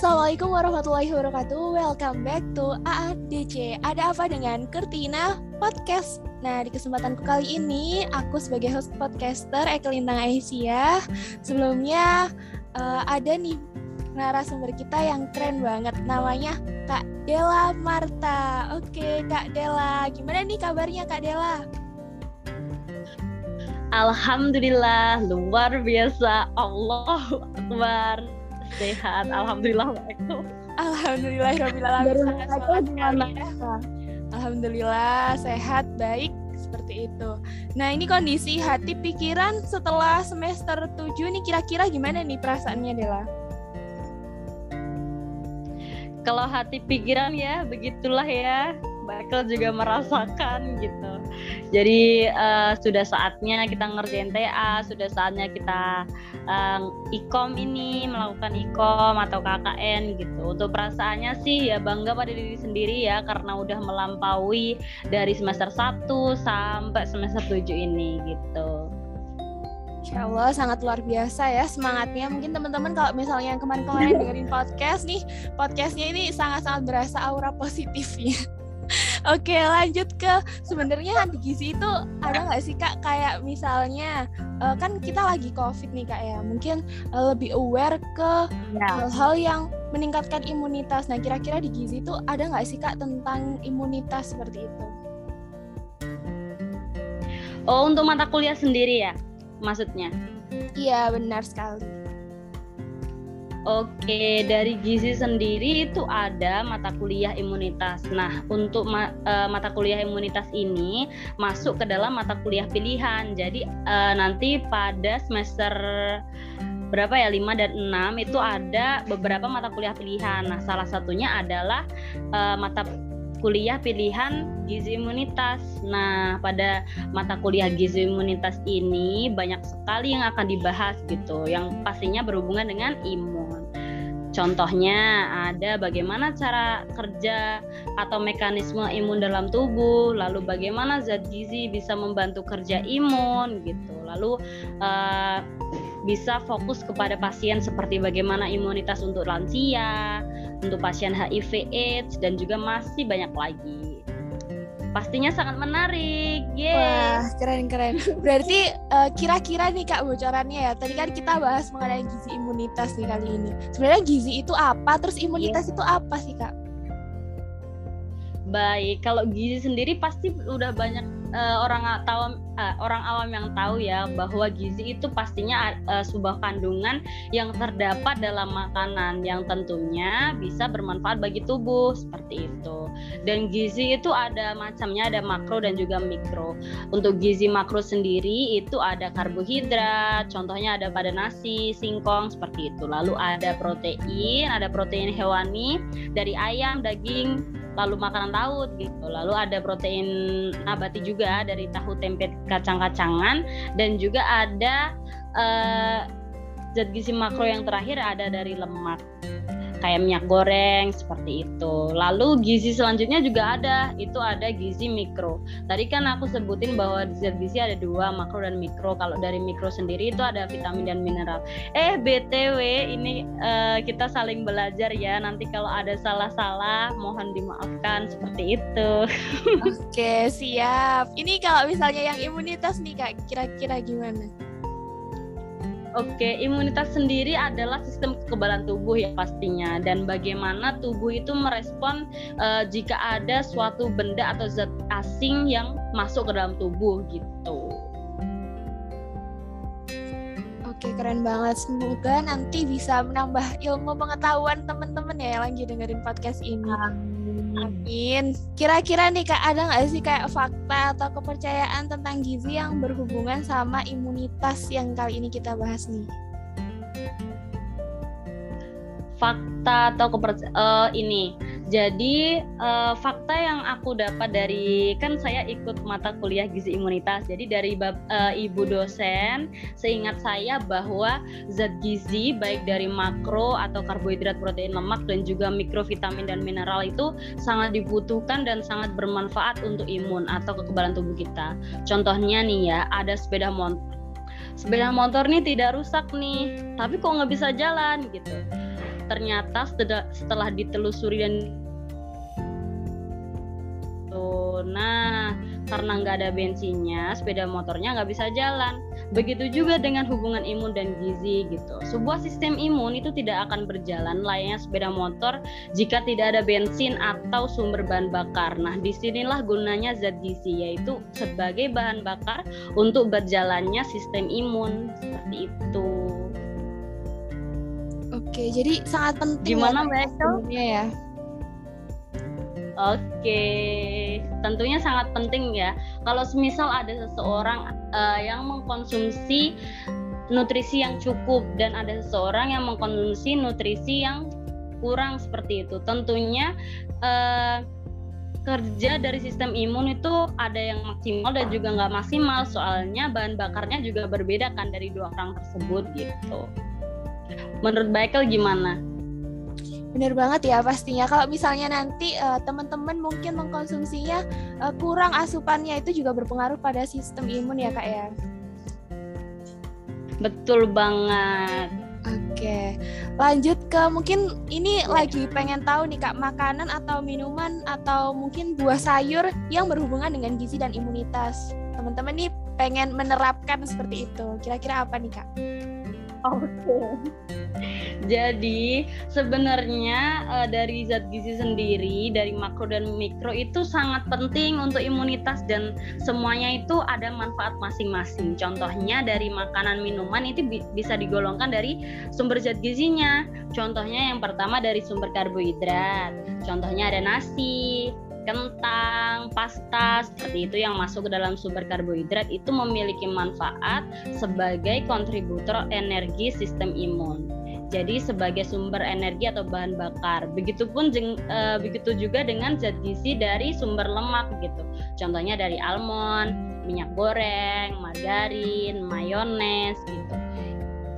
Assalamualaikum warahmatullahi wabarakatuh. Welcome back to AADC. Ada apa dengan Kertina Podcast? Nah, di kesempatanku kali ini, aku sebagai host podcaster Ekelintang Aisyah. Sebelumnya, uh, ada nih narasumber kita yang keren banget. Namanya Kak Dela Marta. Oke, Kak Dela. Gimana nih kabarnya Kak Dela? Alhamdulillah, luar biasa. Allah Akbar sehat alhamdulillah alhamdulillah alhamdulillah sehat baik seperti itu. Nah ini kondisi hati pikiran setelah semester 7 nih kira-kira gimana nih perasaannya Dela? Kalau hati pikiran ya begitulah ya. Michael juga merasakan gitu. Jadi uh, sudah saatnya kita ngerjain TA, sudah saatnya kita uh, ikom ini melakukan ikom atau KKN gitu. Untuk perasaannya sih ya bangga pada diri sendiri ya karena udah melampaui dari semester 1 sampai semester 7 ini gitu. Insya Allah sangat luar biasa ya semangatnya. Mungkin teman-teman kalau misalnya yang kemarin-kemarin dengerin podcast nih, podcastnya ini sangat-sangat berasa aura positifnya. Oke lanjut ke sebenarnya anti gizi itu ada nggak sih kak kayak misalnya uh, kan kita lagi covid nih kak ya mungkin uh, lebih aware ke ya. hal-hal ya. yang meningkatkan imunitas. Nah kira-kira di gizi itu ada nggak sih kak tentang imunitas seperti itu? Oh untuk mata kuliah sendiri ya maksudnya? Iya benar sekali. Oke, dari gizi sendiri itu ada mata kuliah imunitas. Nah, untuk ma uh, mata kuliah imunitas ini masuk ke dalam mata kuliah pilihan. Jadi uh, nanti pada semester berapa ya 5 dan 6 itu ada beberapa mata kuliah pilihan. Nah, salah satunya adalah uh, mata kuliah pilihan gizi imunitas. Nah, pada mata kuliah gizi imunitas ini banyak sekali yang akan dibahas gitu, yang pastinya berhubungan dengan imun. Contohnya ada bagaimana cara kerja atau mekanisme imun dalam tubuh, lalu bagaimana zat gizi bisa membantu kerja imun gitu. Lalu uh, bisa fokus kepada pasien seperti bagaimana imunitas untuk lansia, untuk pasien HIV/AIDS dan juga masih banyak lagi pastinya sangat menarik. Yeay. Wah, keren-keren. Berarti uh, kira-kira nih Kak bocorannya ya. Tadi kan kita bahas mengenai gizi imunitas nih kali ini. Sebenarnya gizi itu apa? Terus imunitas yeah. itu apa sih Kak? Baik, kalau gizi sendiri pasti udah banyak uh, orang tahu uh, orang awam yang tahu ya bahwa gizi itu pastinya uh, sebuah kandungan yang terdapat dalam makanan yang tentunya bisa bermanfaat bagi tubuh seperti itu. Dan gizi itu ada macamnya ada makro dan juga mikro. Untuk gizi makro sendiri itu ada karbohidrat, contohnya ada pada nasi, singkong seperti itu. Lalu ada protein, ada protein hewani dari ayam, daging, lalu makanan laut gitu. Lalu ada protein nabati juga dari tahu tempe kacang-kacangan dan juga ada uh, zat gizi makro yang terakhir ada dari lemak kayak minyak goreng seperti itu. Lalu gizi selanjutnya juga ada, itu ada gizi mikro. Tadi kan aku sebutin bahwa zat gizi ada dua, makro dan mikro. Kalau dari mikro sendiri itu ada vitamin dan mineral. Eh btw ini uh, kita saling belajar ya. Nanti kalau ada salah-salah mohon dimaafkan seperti itu. Oke siap. Ini kalau misalnya yang imunitas nih kak, kira-kira gimana? Oke, imunitas sendiri adalah sistem kekebalan tubuh ya pastinya dan bagaimana tubuh itu merespon uh, jika ada suatu benda atau zat asing yang masuk ke dalam tubuh gitu. Oke, keren banget. Semoga nanti bisa menambah ilmu pengetahuan teman-teman ya yang lagi dengerin podcast ini. Amin. Kira-kira nih kak ada nggak sih kayak fakta atau kepercayaan tentang gizi yang berhubungan sama imunitas yang kali ini kita bahas nih? Fakta atau kepercayaan uh, ini jadi uh, fakta yang aku dapat dari kan saya ikut mata kuliah gizi imunitas. Jadi dari bab, uh, ibu dosen, seingat saya bahwa zat gizi baik dari makro atau karbohidrat, protein, lemak dan juga mikrovitamin dan mineral itu sangat dibutuhkan dan sangat bermanfaat untuk imun atau kekebalan tubuh kita. Contohnya nih ya, ada sepeda motor. Sepeda motor nih tidak rusak nih, tapi kok nggak bisa jalan gitu ternyata setelah, ditelusuri dan nah karena nggak ada bensinnya sepeda motornya nggak bisa jalan. Begitu juga dengan hubungan imun dan gizi gitu. Sebuah sistem imun itu tidak akan berjalan layaknya sepeda motor jika tidak ada bensin atau sumber bahan bakar. Nah di sinilah gunanya zat gizi yaitu sebagai bahan bakar untuk berjalannya sistem imun. Seperti itu. Oke jadi sangat penting gimana mbak ya Oke, tentunya sangat penting ya. Kalau semisal ada seseorang uh, yang mengkonsumsi nutrisi yang cukup dan ada seseorang yang mengkonsumsi nutrisi yang kurang seperti itu, tentunya uh, kerja dari sistem imun itu ada yang maksimal dan juga nggak maksimal soalnya bahan bakarnya juga berbeda kan dari dua orang tersebut gitu. Menurut Michael gimana? Bener banget ya pastinya. Kalau misalnya nanti uh, teman-teman mungkin mengkonsumsinya uh, kurang asupannya itu juga berpengaruh pada sistem imun ya kak ya. Betul banget. Oke, lanjut ke mungkin ini lagi pengen tahu nih kak makanan atau minuman atau mungkin buah sayur yang berhubungan dengan gizi dan imunitas. Teman-teman nih pengen menerapkan seperti itu. Kira-kira apa nih kak? Oke. Jadi sebenarnya uh, dari zat gizi sendiri dari makro dan mikro itu sangat penting untuk imunitas dan semuanya itu ada manfaat masing-masing. Contohnya dari makanan minuman itu bi bisa digolongkan dari sumber zat gizinya. Contohnya yang pertama dari sumber karbohidrat. Contohnya ada nasi, kentang, pasta seperti itu yang masuk ke dalam sumber karbohidrat itu memiliki manfaat sebagai kontributor energi sistem imun. Jadi sebagai sumber energi atau bahan bakar. Begitupun jeng, e, begitu juga dengan zat gizi dari sumber lemak gitu. Contohnya dari almond, minyak goreng, margarin, mayones gitu.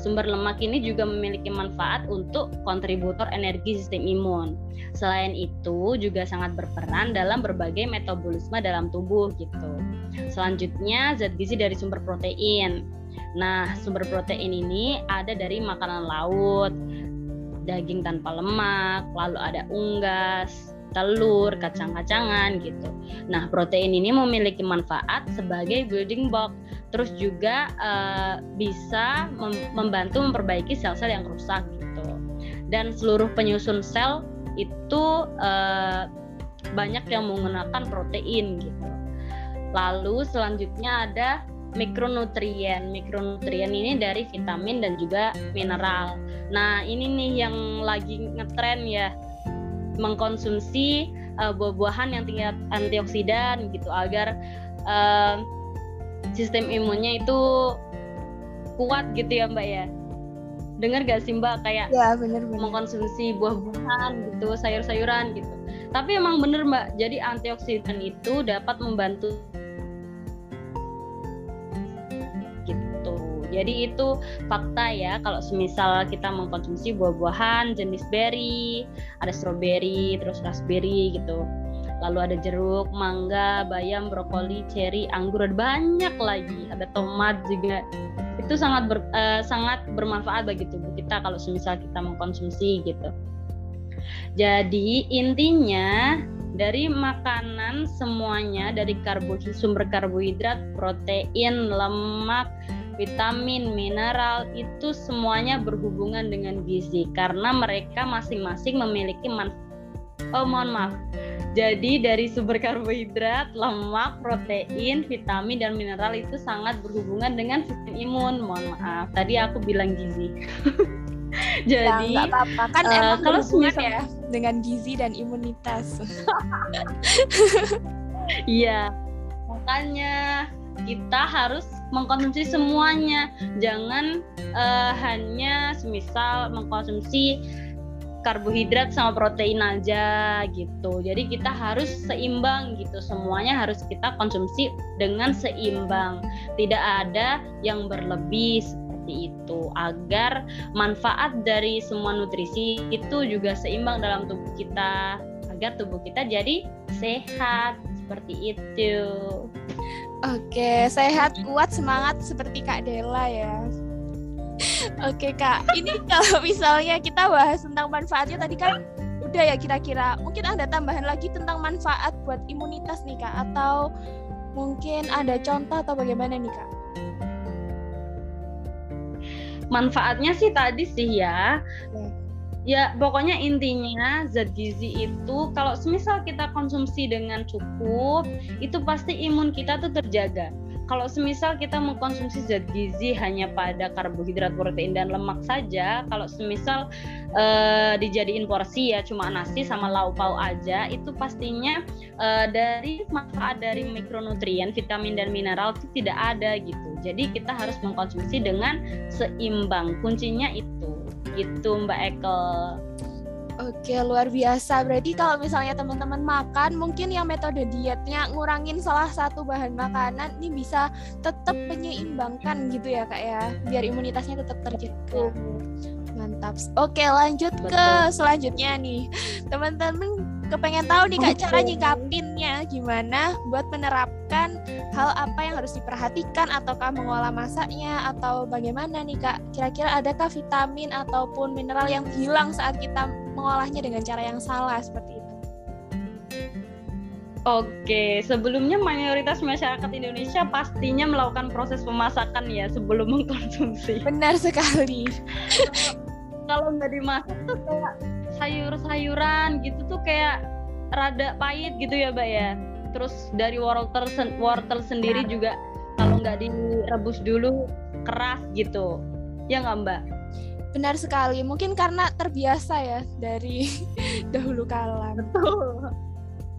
Sumber lemak ini juga memiliki manfaat untuk kontributor energi sistem imun. Selain itu juga sangat berperan dalam berbagai metabolisme dalam tubuh gitu. Selanjutnya zat gizi dari sumber protein. Nah, sumber protein ini ada dari makanan laut, daging tanpa lemak, lalu ada unggas, telur, kacang-kacangan gitu. Nah, protein ini memiliki manfaat sebagai building block. Terus juga uh, bisa mem membantu memperbaiki sel-sel yang rusak gitu. Dan seluruh penyusun sel itu uh, banyak yang menggunakan protein gitu. Lalu selanjutnya ada mikronutrien. Mikronutrien ini dari vitamin dan juga mineral. Nah ini nih yang lagi ngetren ya mengkonsumsi uh, buah-buahan yang tingkat antioksidan gitu agar uh, sistem imunnya itu kuat gitu ya mbak ya dengar gak sih mbak kayak ya, bener, bener. mengkonsumsi buah-buahan gitu sayur-sayuran gitu tapi emang bener mbak jadi antioksidan itu dapat membantu jadi itu fakta ya kalau semisal kita mengkonsumsi buah-buahan jenis berry ada strawberry terus raspberry gitu lalu ada jeruk, mangga, bayam, brokoli, ceri, anggur, ada banyak lagi. Ada tomat juga. Itu sangat ber, uh, sangat bermanfaat bagi tubuh kita kalau semisal kita mengkonsumsi gitu. Jadi intinya dari makanan semuanya dari karbohidrat, sumber karbohidrat, protein, lemak, vitamin, mineral itu semuanya berhubungan dengan gizi karena mereka masing-masing memiliki manfaat. Oh mohon maaf, jadi dari sumber karbohidrat, lemak, protein, vitamin dan mineral itu sangat berhubungan dengan sistem imun. Mohon maaf, tadi aku bilang gizi. Jadi ya, apa-apa kan uh, emang kalau semisal ya dengan gizi dan imunitas. Iya. makanya kita harus mengkonsumsi semuanya. Jangan uh, hanya semisal mengkonsumsi karbohidrat sama protein aja gitu. Jadi kita harus seimbang gitu. Semuanya harus kita konsumsi dengan seimbang. Tidak ada yang berlebih seperti itu agar manfaat dari semua nutrisi itu juga seimbang dalam tubuh kita agar tubuh kita jadi sehat seperti itu. Oke, sehat, kuat, semangat seperti Kak Dela ya. Oke kak, ini kalau misalnya kita bahas tentang manfaatnya tadi kan udah ya kira-kira. Mungkin ada tambahan lagi tentang manfaat buat imunitas nih kak, atau mungkin ada contoh atau bagaimana nih kak? Manfaatnya sih tadi sih ya. ya ya pokoknya intinya zat gizi itu kalau semisal kita konsumsi dengan cukup itu pasti imun kita tuh terjaga kalau semisal kita mengkonsumsi zat gizi hanya pada karbohidrat, protein dan lemak saja, kalau semisal uh, dijadiin porsi ya cuma nasi sama lauk pauk aja, itu pastinya uh, dari manfaat dari mikronutrien, vitamin dan mineral itu tidak ada gitu. Jadi kita harus mengkonsumsi dengan seimbang. Kuncinya itu gitu Mbak Eko. Oke, luar biasa. Berarti kalau misalnya teman-teman makan, mungkin yang metode dietnya ngurangin salah satu bahan makanan, ini bisa tetap menyeimbangkan gitu ya kak ya, biar imunitasnya tetap terjaga. Mantap. Oke, lanjut Betul. ke selanjutnya nih. Teman-teman kepengen tahu nih kak cara nyikapinnya. Gimana buat menerapkan hal apa yang harus diperhatikan ataukah mengolah masaknya? Atau bagaimana nih kak? Kira-kira adakah vitamin ataupun mineral yang hilang saat kita mengolahnya dengan cara yang salah seperti itu? Oke, sebelumnya mayoritas masyarakat Indonesia pastinya melakukan proses pemasakan ya sebelum mengkonsumsi. Benar sekali. Kalau nggak dimasak tuh kayak sayur-sayuran gitu tuh kayak rada pahit gitu ya mbak ya. Terus dari wortel sen wortel sendiri juga kalau nggak direbus dulu keras gitu. Ya nggak mbak? Benar sekali. Mungkin karena terbiasa ya dari dahulu kala betul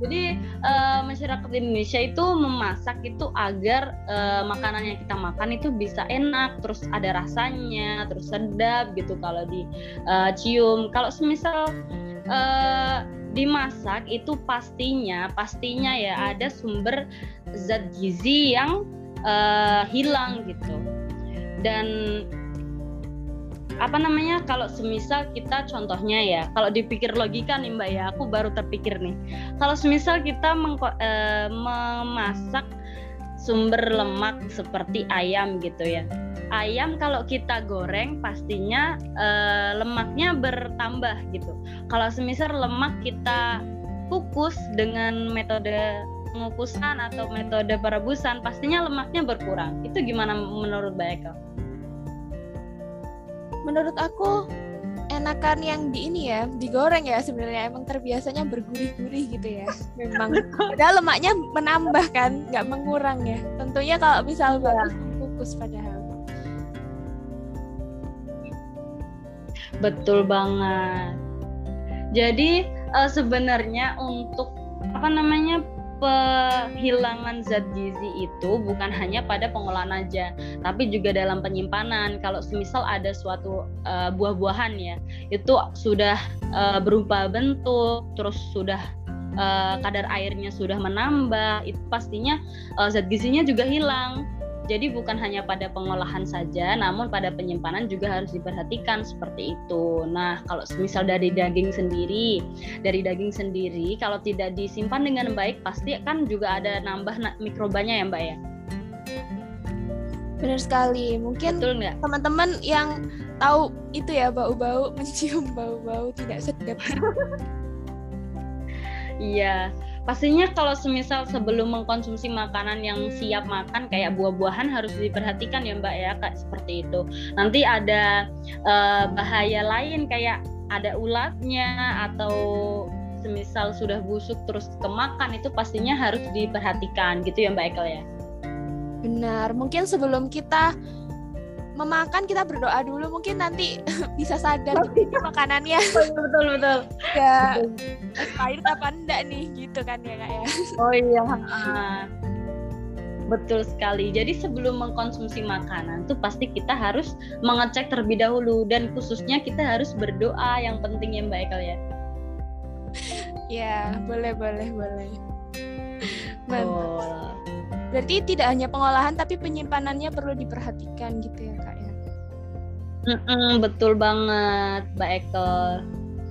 jadi uh, masyarakat Indonesia itu memasak itu agar uh, makanan yang kita makan itu bisa enak, terus ada rasanya, terus sedap gitu kalau dicium. Uh, kalau semisal uh, dimasak itu pastinya pastinya ya ada sumber zat gizi yang uh, hilang gitu. Dan apa namanya? Kalau semisal kita contohnya ya kalau dipikir logika nih mbak ya aku baru terpikir nih. Kalau semisal kita mengko, e, memasak sumber lemak seperti ayam gitu ya. Ayam kalau kita goreng pastinya e, lemaknya bertambah gitu. Kalau semisal lemak kita kukus dengan metode pengukusan atau metode perebusan pastinya lemaknya berkurang. Itu gimana menurut Mbak Eko? Menurut aku enakan yang di ini ya digoreng ya sebenarnya. Emang terbiasanya bergurih-gurih gitu ya. Memang. Padahal lemaknya menambah kan nggak mengurang ya. Tentunya kalau misal ya. bagus kukus padahal. Betul banget. Jadi uh, sebenarnya untuk apa namanya penghilangan zat gizi itu bukan hanya pada pengolahan aja, tapi juga dalam penyimpanan. Kalau semisal ada suatu uh, buah-buahan ya, itu sudah uh, berubah bentuk, terus sudah uh, kadar airnya sudah menambah, itu pastinya uh, zat gizinya juga hilang. Jadi bukan hanya pada pengolahan saja, namun pada penyimpanan juga harus diperhatikan seperti itu. Nah, kalau misal dari daging sendiri, dari daging sendiri kalau tidak disimpan dengan baik pasti kan juga ada nambah mikrobanya ya, Mbak ya. Benar sekali. Mungkin teman-teman yang tahu itu ya bau-bau mencium bau-bau tidak sedap. Iya, pastinya kalau semisal sebelum mengkonsumsi makanan yang siap makan kayak buah-buahan harus diperhatikan ya mbak ya kayak seperti itu. Nanti ada uh, bahaya lain kayak ada ulatnya atau semisal sudah busuk terus kemakan itu pastinya harus diperhatikan gitu ya mbak Ekel ya? Benar. Mungkin sebelum kita memakan kita berdoa dulu. Mungkin nanti bisa sadar oh, makanannya. Betul betul betul. Ya air apa enggak nih? Gitu kan ya kak ya. Oh iya. Betul sekali. Jadi sebelum mengkonsumsi makanan tuh pasti kita harus mengecek terlebih dahulu dan khususnya kita harus berdoa yang penting ya mbak Ekel ya. Ya boleh boleh boleh. Oh. Berarti tidak hanya pengolahan tapi penyimpanannya perlu diperhatikan gitu ya kak ya. Mm-mm, betul banget Mbak Eko.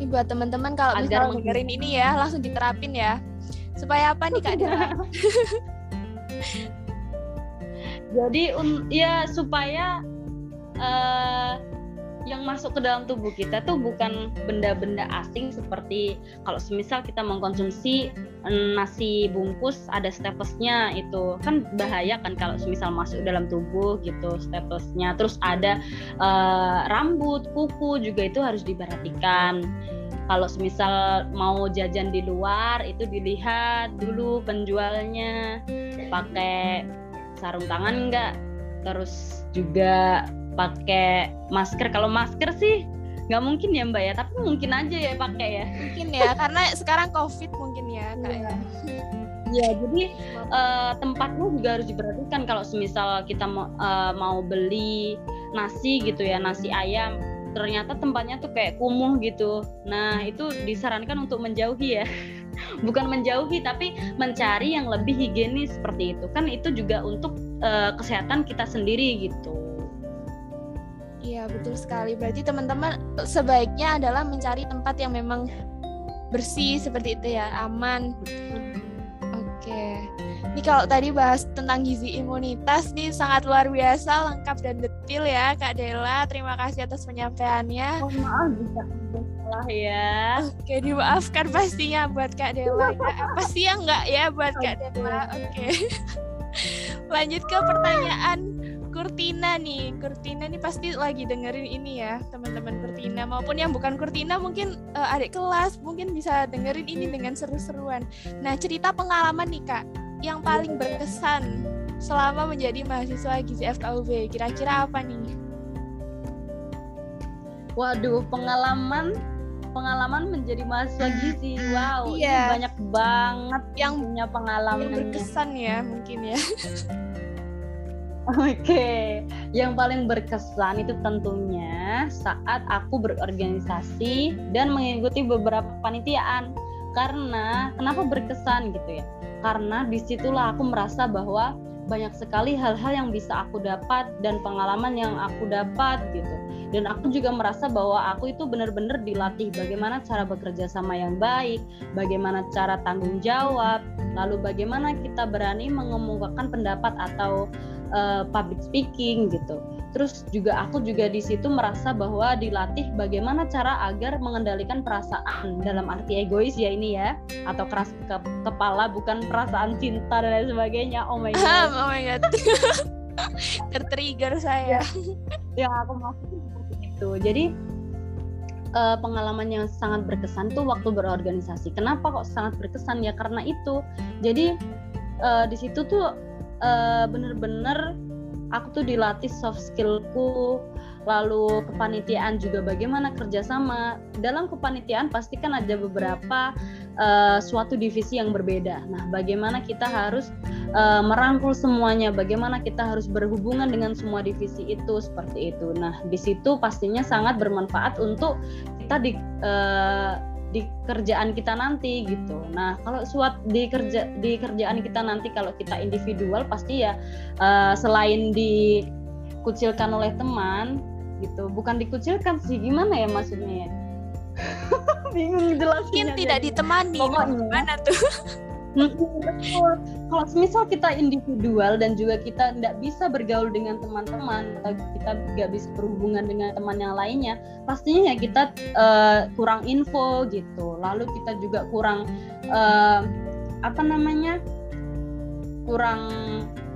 Buat teman-teman kalau Agar dengerin ini ya langsung diterapin ya. Supaya apa nih kak Jadi um, ya supaya uh, yang masuk ke dalam tubuh kita tuh bukan benda-benda asing seperti kalau semisal kita mengkonsumsi nasi bungkus ada staplesnya itu. Kan bahaya kan kalau semisal masuk dalam tubuh gitu staplesnya terus ada uh, rambut kuku juga itu harus diperhatikan kalau semisal mau jajan di luar itu dilihat dulu penjualnya. Pakai sarung tangan enggak terus juga pakai masker. Kalau masker sih nggak mungkin ya mbak ya. Tapi mungkin aja ya pakai ya. Mungkin ya karena sekarang covid mungkin ya kak ya. Ya jadi uh, tempatnya juga harus diperhatikan. Kalau semisal kita mau uh, mau beli nasi gitu ya nasi ayam ternyata tempatnya tuh kayak kumuh gitu nah itu disarankan untuk menjauhi ya bukan menjauhi tapi mencari yang lebih higienis seperti itu kan itu juga untuk uh, kesehatan kita sendiri gitu Iya betul sekali. Berarti teman-teman sebaiknya adalah mencari tempat yang memang bersih seperti itu ya, aman. Oke. Ini kalau tadi bahas tentang gizi imunitas nih sangat luar biasa, lengkap dan detail ya Kak Dela. Terima kasih atas penyampaiannya. Oh, maaf bisa salah ya. Oke, dimaafkan pastinya buat Kak Dela. Ya. Pasti ya enggak ya buat Kak Dela. Oke. Lanjut ke pertanyaan Kurtina nih. Kurtina nih pasti lagi dengerin ini ya, teman-teman Kurtina maupun yang bukan Kurtina mungkin uh, adik kelas mungkin bisa dengerin ini dengan seru-seruan. Nah, cerita pengalaman nih Kak yang paling berkesan selama menjadi mahasiswa Gizi FKUB. Kira-kira apa nih? Waduh, pengalaman pengalaman menjadi mahasiswa gizi. Wow, iya. banyak banget yang punya pengalaman yang berkesan ya mungkin ya. Oke, okay. yang paling berkesan itu tentunya saat aku berorganisasi dan mengikuti beberapa panitiaan. Karena kenapa berkesan gitu ya? Karena di situlah aku merasa bahwa banyak sekali hal-hal yang bisa aku dapat dan pengalaman yang aku dapat gitu. Dan aku juga merasa bahwa aku itu benar-benar dilatih bagaimana cara bekerja sama yang baik, bagaimana cara tanggung jawab, lalu bagaimana kita berani mengemukakan pendapat atau uh, public speaking gitu. Terus juga aku juga di situ merasa bahwa dilatih bagaimana cara agar mengendalikan perasaan dalam arti egois ya ini ya atau keras ke kepala bukan perasaan cinta dan lain sebagainya. Oh my god. oh my god. Tertrigger saya. Ya, yang aku maksud seperti itu. Jadi uh, pengalaman yang sangat berkesan tuh waktu berorganisasi. Kenapa kok sangat berkesan ya? Karena itu. Jadi uh, di situ tuh uh, bener-bener aku tuh dilatih soft skillku lalu kepanitiaan juga bagaimana kerjasama. Dalam kepanitiaan pasti kan ada beberapa uh, suatu divisi yang berbeda. Nah bagaimana kita harus uh, merangkul semuanya? Bagaimana kita harus berhubungan dengan semua divisi itu? Seperti itu. Nah di situ pastinya sangat bermanfaat untuk kita di uh, di kerjaan kita nanti gitu. Nah, kalau suat di kerja di kerjaan kita nanti kalau kita individual pasti ya uh, selain dikucilkan oleh teman gitu, bukan dikucilkan sih gimana ya maksudnya ya? Bingung jelasnya. Mungkin tidak ditemani. Gimana tuh? Kalau misal kita individual dan juga kita tidak bisa bergaul dengan teman-teman atau kita nggak bisa berhubungan dengan teman yang lainnya, pastinya ya kita uh, kurang info gitu. Lalu kita juga kurang uh, apa namanya kurang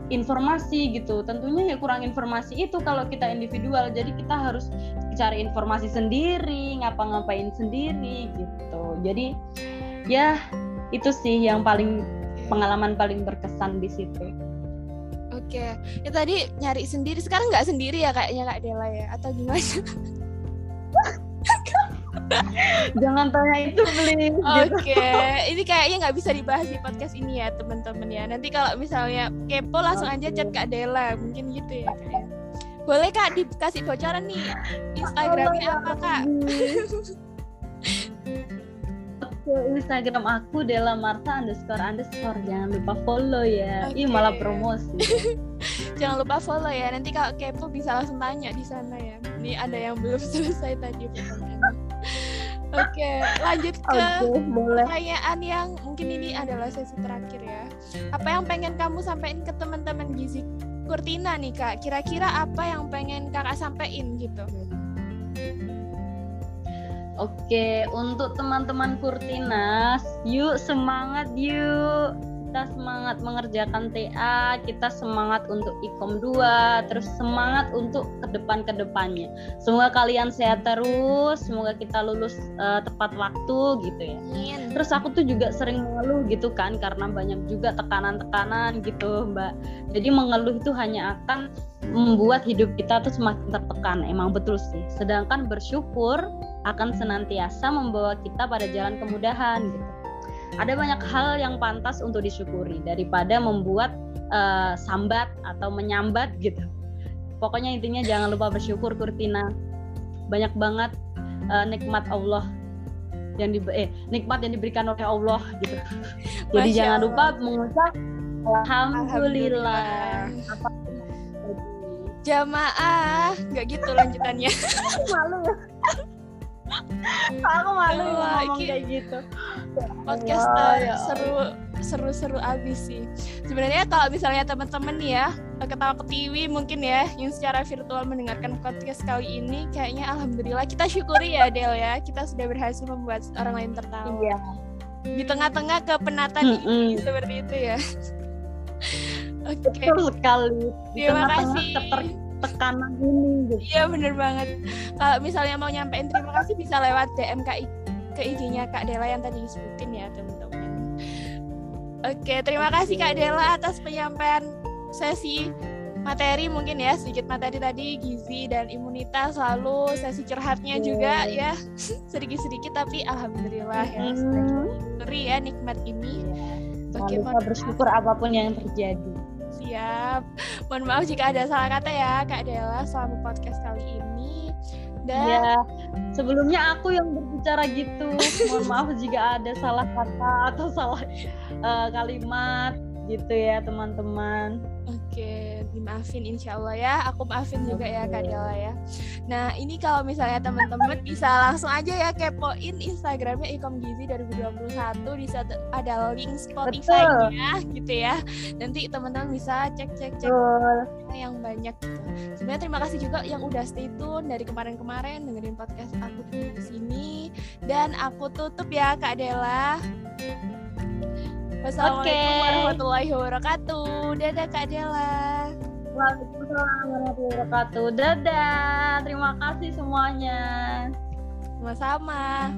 informasi gitu. Tentunya ya kurang informasi itu kalau kita individual. Jadi kita harus cari informasi sendiri, ngapa-ngapain sendiri gitu. Jadi ya itu sih yang paling pengalaman paling berkesan di situ. Oke, ya tadi nyari sendiri, sekarang nggak sendiri ya kayaknya Kak Dela ya, atau gimana? Jangan tanya itu beli. Oke, okay. ini kayaknya nggak bisa dibahas di podcast ini ya teman-teman ya. Nanti kalau misalnya kepo langsung aja chat Kak Dela, mungkin gitu ya kak Boleh Kak dikasih bocoran nih Instagramnya apa Kak? Instagram aku Dela Marta underscore underscore jangan lupa follow ya okay. Ih malah promosi jangan lupa follow ya nanti kalau kepo bisa langsung tanya di sana ya ini ada yang belum selesai tadi Oke, lanjut ke okay, pertanyaan yang mungkin ini adalah sesi terakhir ya. Apa yang pengen kamu sampaikan ke teman-teman gizi Kurtina nih kak? Kira-kira apa yang pengen kakak sampaikan gitu? Oke, untuk teman-teman Kurtinas, yuk semangat yuk kita semangat mengerjakan TA, kita semangat untuk IKOM 2, terus semangat untuk ke depan ke depannya. Semoga kalian sehat terus, semoga kita lulus uh, tepat waktu gitu ya. Terus aku tuh juga sering mengeluh gitu kan karena banyak juga tekanan-tekanan gitu, Mbak. Jadi mengeluh itu hanya akan membuat hidup kita tuh semakin tertekan. Emang betul sih. Sedangkan bersyukur akan senantiasa membawa kita pada jalan kemudahan gitu ada banyak hal yang pantas untuk disyukuri daripada membuat uh, sambat atau menyambat gitu. Pokoknya intinya jangan lupa bersyukur Kurtina. Banyak banget uh, nikmat Allah yang di eh nikmat yang diberikan oleh Allah gitu. Jadi Masya jangan lupa mengucap alhamdulillah. Apa Jamaah, nggak gitu lanjutannya. Malu ya. aku malu oh, ngomong kayak gitu podcast ya, ya. seru seru seru abis sih sebenarnya kalau misalnya teman-teman ya ketawa ketiwi mungkin ya yang secara virtual mendengarkan podcast kali ini kayaknya alhamdulillah kita syukuri ya Del ya kita sudah berhasil membuat orang lain tertawa iya. di tengah-tengah kepenatan mm -hmm. ini seperti itu ya Oke. Okay. Betul sekali. Terima kasih. Keter tekanan ini gitu. Iya bener banget. Kalau misalnya mau nyampein terima kasih bisa lewat DM ke, ke IG-nya Kak Dela yang tadi disebutin ya teman-teman. Oke, terima kasih Kak Dela atas penyampaian sesi materi mungkin ya sedikit materi tadi gizi dan imunitas lalu sesi curhatnya yeah. juga ya sedikit-sedikit tapi alhamdulillah ya mm. ya nikmat ini. Yeah. Oke, bersyukur apa pun yang terjadi. Siap. Mohon maaf jika ada salah kata ya Kak Dela selama podcast kali ini. Dan ya, sebelumnya aku yang berbicara gitu. Mohon maaf jika ada salah kata atau salah uh, kalimat gitu ya teman-teman. Oke, dimaafin insya Allah ya. Aku maafin juga ya Kak Dela ya. Nah ini kalau misalnya teman-teman bisa langsung aja ya kepoin Instagramnya Ikom Gizi 2021 di ada link Spotify-nya gitu ya. Nanti teman-teman bisa cek-cek-cek yang banyak gitu. Sebenarnya terima kasih juga yang udah stay tune dari kemarin-kemarin dengerin podcast aku di sini. Dan aku tutup ya Kak Dela. Wassalamualaikum okay. warahmatullahi wabarakatuh. Dadah Kak Dela. Waalaikumsalam warahmatullahi wabarakatuh. Dadah. Terima kasih semuanya. Sama-sama.